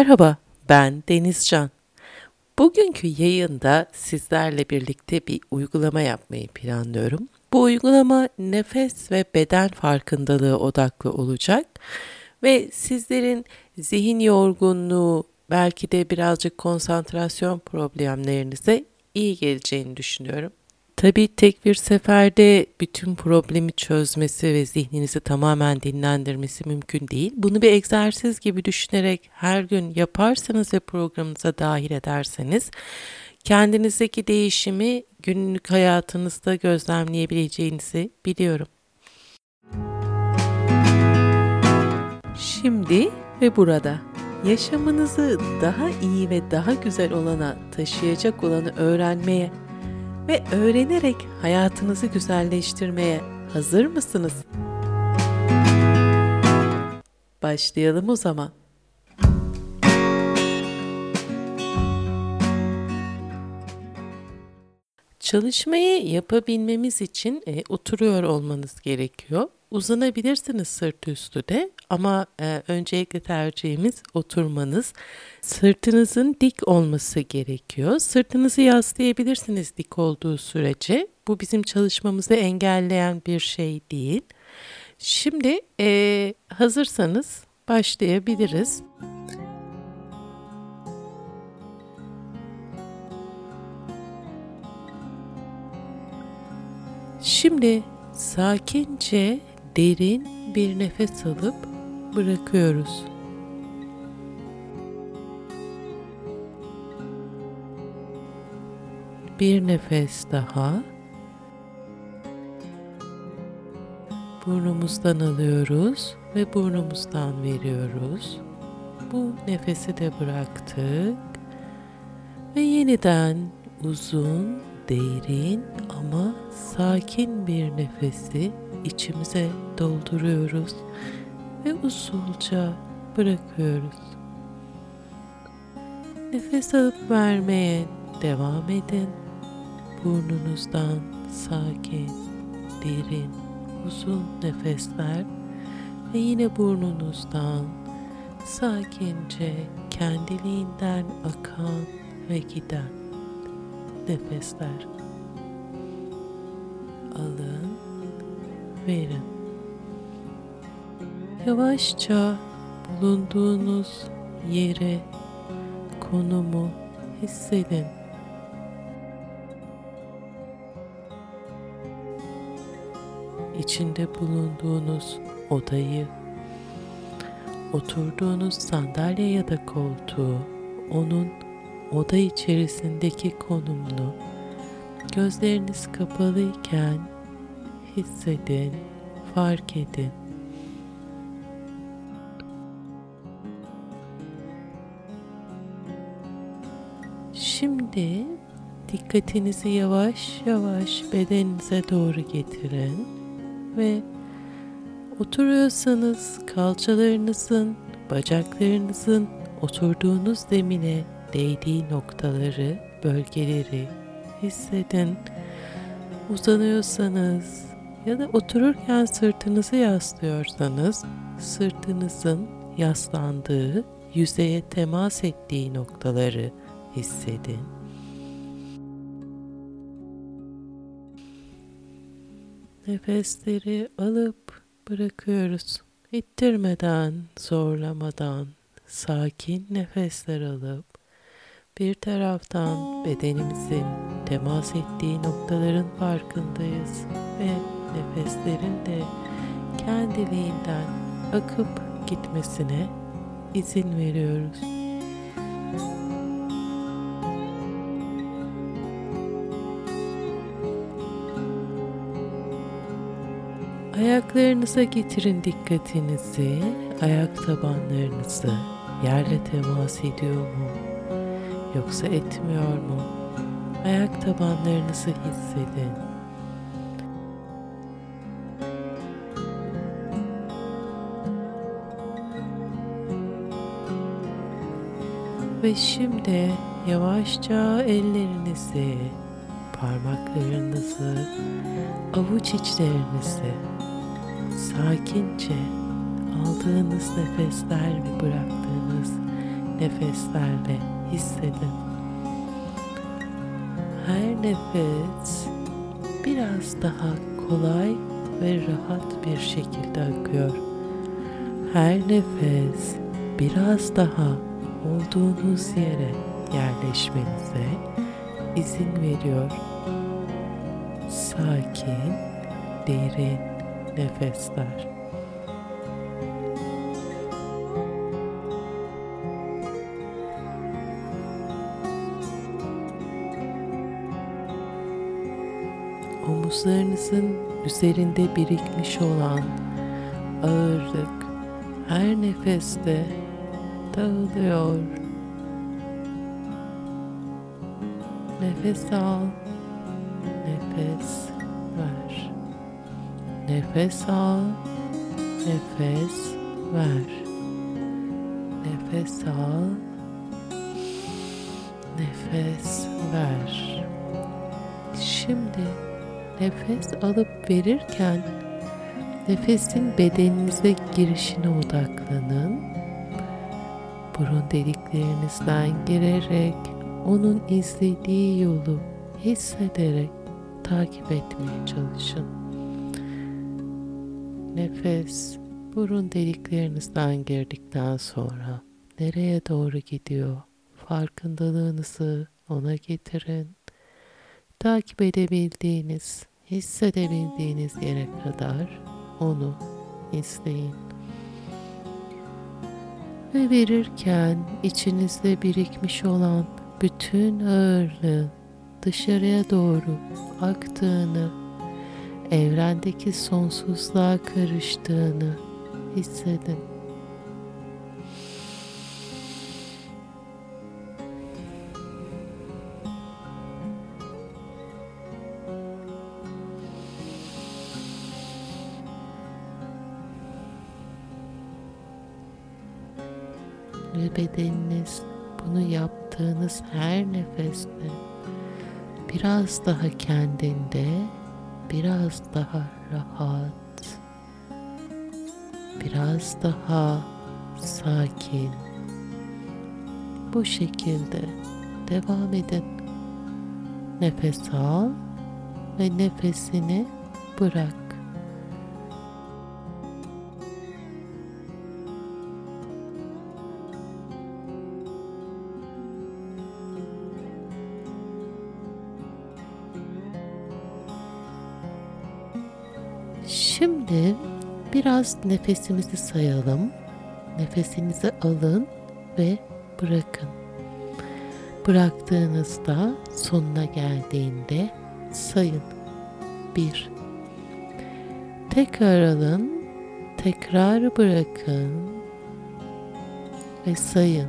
Merhaba, ben Denizcan. Bugünkü yayında sizlerle birlikte bir uygulama yapmayı planlıyorum. Bu uygulama nefes ve beden farkındalığı odaklı olacak ve sizlerin zihin yorgunluğu, belki de birazcık konsantrasyon problemlerinize iyi geleceğini düşünüyorum. Tabii tek bir seferde bütün problemi çözmesi ve zihninizi tamamen dinlendirmesi mümkün değil. Bunu bir egzersiz gibi düşünerek her gün yaparsanız ve programınıza dahil ederseniz kendinizdeki değişimi günlük hayatınızda gözlemleyebileceğinizi biliyorum. Şimdi ve burada yaşamınızı daha iyi ve daha güzel olana taşıyacak olanı öğrenmeye ve öğrenerek hayatınızı güzelleştirmeye hazır mısınız? Başlayalım o zaman. Çalışmayı yapabilmemiz için e, oturuyor olmanız gerekiyor. Uzanabilirsiniz sırt üstü de ama e, öncelikle tercihimiz oturmanız. Sırtınızın dik olması gerekiyor. Sırtınızı yaslayabilirsiniz dik olduğu sürece. Bu bizim çalışmamızı engelleyen bir şey değil. Şimdi e, hazırsanız başlayabiliriz. Şimdi sakince derin bir nefes alıp bırakıyoruz. Bir nefes daha. Burnumuzdan alıyoruz ve burnumuzdan veriyoruz. Bu nefesi de bıraktık. Ve yeniden uzun, derin ama sakin bir nefesi içimize dolduruyoruz ve usulca bırakıyoruz. Nefes alıp vermeye devam edin. Burnunuzdan sakin, derin, uzun nefesler ve yine burnunuzdan sakince kendiliğinden akan ve giden nefesler. Alın verin. Yavaşça bulunduğunuz yere, konumu hissedin. İçinde bulunduğunuz odayı, oturduğunuz sandalye ya da koltuğu, onun oda içerisindeki konumunu gözleriniz kapalıyken hissedin, fark edin. Şimdi dikkatinizi yavaş yavaş bedeninize doğru getirin ve oturuyorsanız kalçalarınızın, bacaklarınızın oturduğunuz zemine değdiği noktaları, bölgeleri hissedin. Uzanıyorsanız ya da otururken sırtınızı yaslıyorsanız sırtınızın yaslandığı, yüzeye temas ettiği noktaları hissedin. Nefesleri alıp bırakıyoruz. İttirmeden, zorlamadan sakin nefesler alıp bir taraftan bedenimizin temas ettiği noktaların farkındayız ve nefeslerin de kendiliğinden akıp gitmesine izin veriyoruz. Ayaklarınıza getirin dikkatinizi, ayak tabanlarınızı yerle temas ediyor mu? Yoksa etmiyor mu? Ayak tabanlarınızı hissedin. Ve şimdi yavaşça ellerinizi, parmaklarınızı, avuç içlerinizi sakince aldığınız nefesler ve bıraktığınız nefeslerle hissedin. Her nefes biraz daha kolay ve rahat bir şekilde akıyor. Her nefes biraz daha olduğunuz yere yerleşmenize izin veriyor. Sakin, derin nefesler. omuzlarınızın üzerinde birikmiş olan ağırlık her nefeste dağılıyor. Nefes al, nefes. Nefes al, nefes ver. Nefes al, nefes ver. Şimdi nefes alıp verirken nefesin bedeninize girişine odaklanın. Burun deliklerinizden girerek onun izlediği yolu hissederek takip etmeye çalışın. Nefes burun deliklerinizden girdikten sonra nereye doğru gidiyor? Farkındalığınızı ona getirin. Takip edebildiğiniz hissedebildiğiniz yere kadar onu izleyin. Ve verirken içinizde birikmiş olan bütün ağırlığın dışarıya doğru aktığını, evrendeki sonsuzluğa karıştığını hissedin. ve bedeniniz bunu yaptığınız her nefeste biraz daha kendinde, biraz daha rahat, biraz daha sakin. Bu şekilde devam edin. Nefes al ve nefesini bırak. Biraz nefesimizi sayalım. Nefesinizi alın ve bırakın. Bıraktığınızda sonuna geldiğinde sayın. Bir. Tekrar alın, tekrar bırakın ve sayın.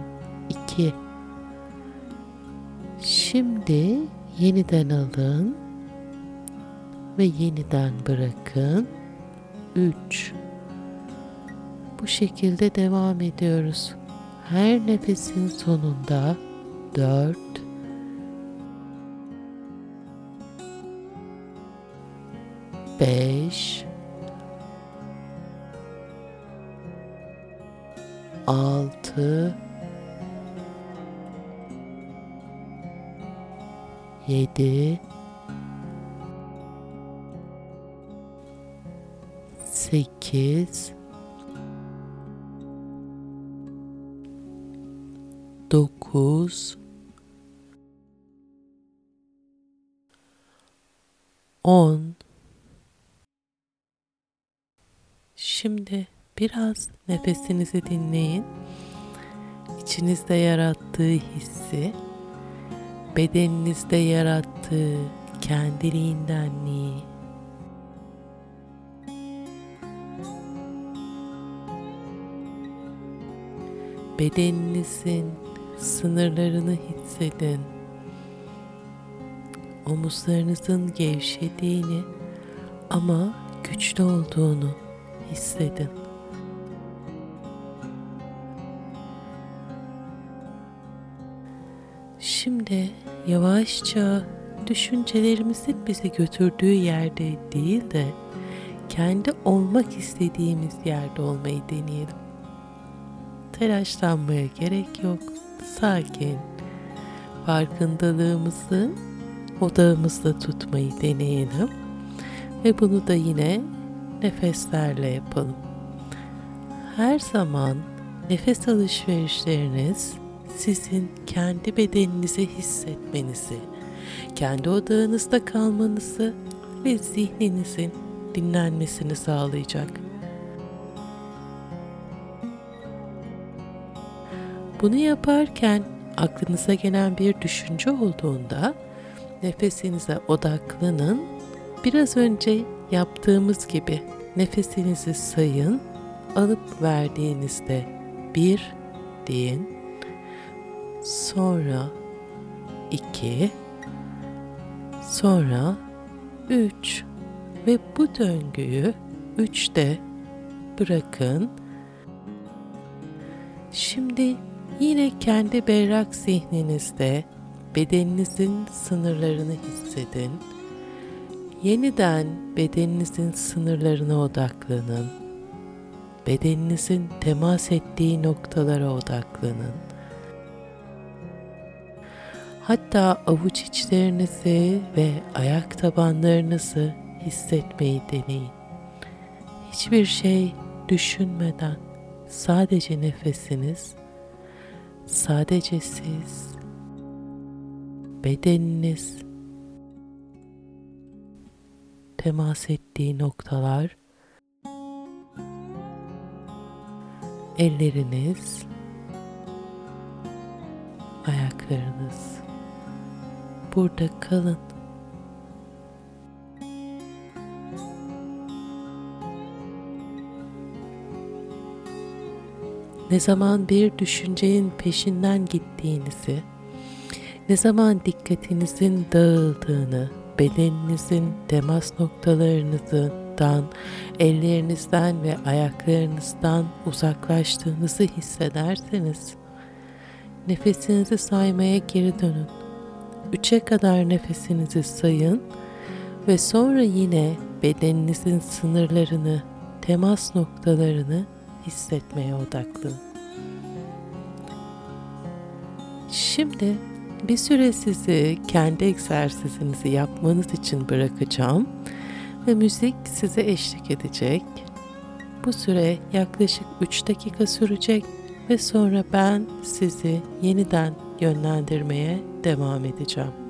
İki. Şimdi yeniden alın ve yeniden bırakın. 3 Bu şekilde devam ediyoruz. Her nefesin sonunda 4 5 6 7 sekiz, dokuz, on. Şimdi biraz nefesinizi dinleyin. İçinizde yarattığı hissi, bedeninizde yarattığı kendiliğindenliği bedeninizin sınırlarını hissedin. Omuzlarınızın gevşediğini ama güçlü olduğunu hissedin. Şimdi yavaşça düşüncelerimizin bizi götürdüğü yerde değil de kendi olmak istediğimiz yerde olmayı deneyelim telaşlanmaya gerek yok. Sakin. Farkındalığımızı odağımızda tutmayı deneyelim. Ve bunu da yine nefeslerle yapalım. Her zaman nefes alışverişleriniz sizin kendi bedeninizi hissetmenizi, kendi odağınızda kalmanızı ve zihninizin dinlenmesini sağlayacak. Bunu yaparken aklınıza gelen bir düşünce olduğunda nefesinize odaklanın. Biraz önce yaptığımız gibi nefesinizi sayın. Alıp verdiğinizde bir deyin. Sonra iki, sonra üç ve bu döngüyü üçte bırakın. Şimdi yine kendi berrak zihninizde bedeninizin sınırlarını hissedin. Yeniden bedeninizin sınırlarına odaklanın. Bedeninizin temas ettiği noktalara odaklanın. Hatta avuç içlerinizi ve ayak tabanlarınızı hissetmeyi deneyin. Hiçbir şey düşünmeden sadece nefesiniz, sadece siz, bedeniniz, temas ettiği noktalar, elleriniz, ayaklarınız. Burada kalın. Ne zaman bir düşüncenin peşinden gittiğinizi, ne zaman dikkatinizin dağıldığını, bedeninizin temas noktalarınızdan, ellerinizden ve ayaklarınızdan uzaklaştığınızı hissederseniz, nefesinizi saymaya geri dönün. Üçe kadar nefesinizi sayın ve sonra yine bedeninizin sınırlarını, temas noktalarını hissetmeye odaklı. Şimdi bir süre sizi kendi egzersizinizi yapmanız için bırakacağım ve müzik size eşlik edecek. Bu süre yaklaşık 3 dakika sürecek ve sonra ben sizi yeniden yönlendirmeye devam edeceğim.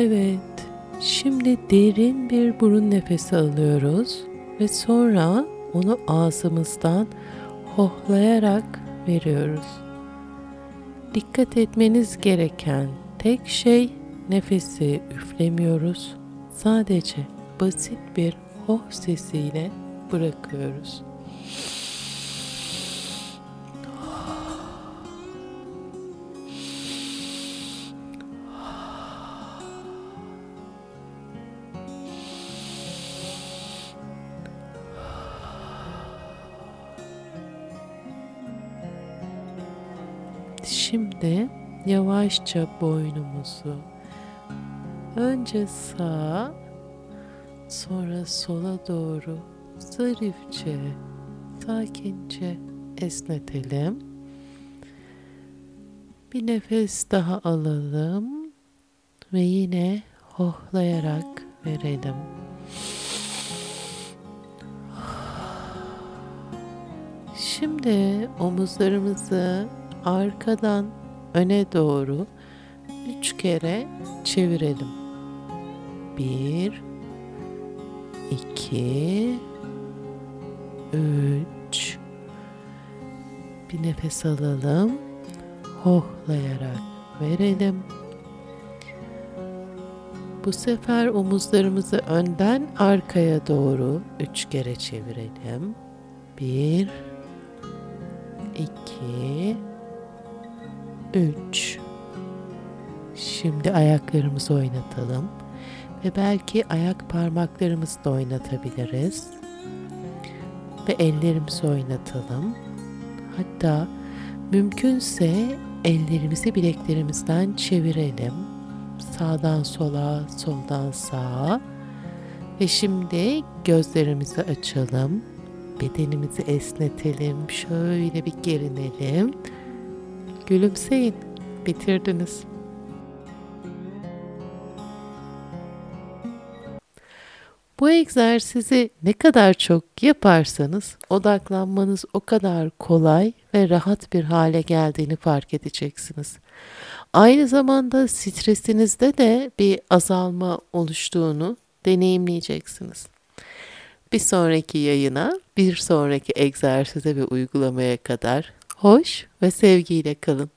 Evet. Şimdi derin bir burun nefesi alıyoruz ve sonra onu ağzımızdan hohlayarak veriyoruz. Dikkat etmeniz gereken tek şey nefesi üflemiyoruz. Sadece basit bir hoh sesiyle bırakıyoruz. Şimdi yavaşça boynumuzu önce sağa sonra sola doğru zarifçe sakince esnetelim. Bir nefes daha alalım ve yine hohlayarak verelim. Şimdi omuzlarımızı arkadan öne doğru üç kere çevirelim. Bir, iki, üç. Bir nefes alalım. Hohlayarak verelim. Bu sefer omuzlarımızı önden arkaya doğru üç kere çevirelim. Bir, iki, 3 Şimdi ayaklarımızı oynatalım ve belki ayak parmaklarımızı da oynatabiliriz. Ve ellerimizi oynatalım. Hatta mümkünse ellerimizi bileklerimizden çevirelim. Sağdan sola, soldan sağa. Ve şimdi gözlerimizi açalım. Bedenimizi esnetelim. Şöyle bir gerinelim. Gülümseyin. Bitirdiniz. Bu egzersizi ne kadar çok yaparsanız odaklanmanız o kadar kolay ve rahat bir hale geldiğini fark edeceksiniz. Aynı zamanda stresinizde de bir azalma oluştuğunu deneyimleyeceksiniz. Bir sonraki yayına, bir sonraki egzersize ve uygulamaya kadar hoş ve sevgiyle kalın.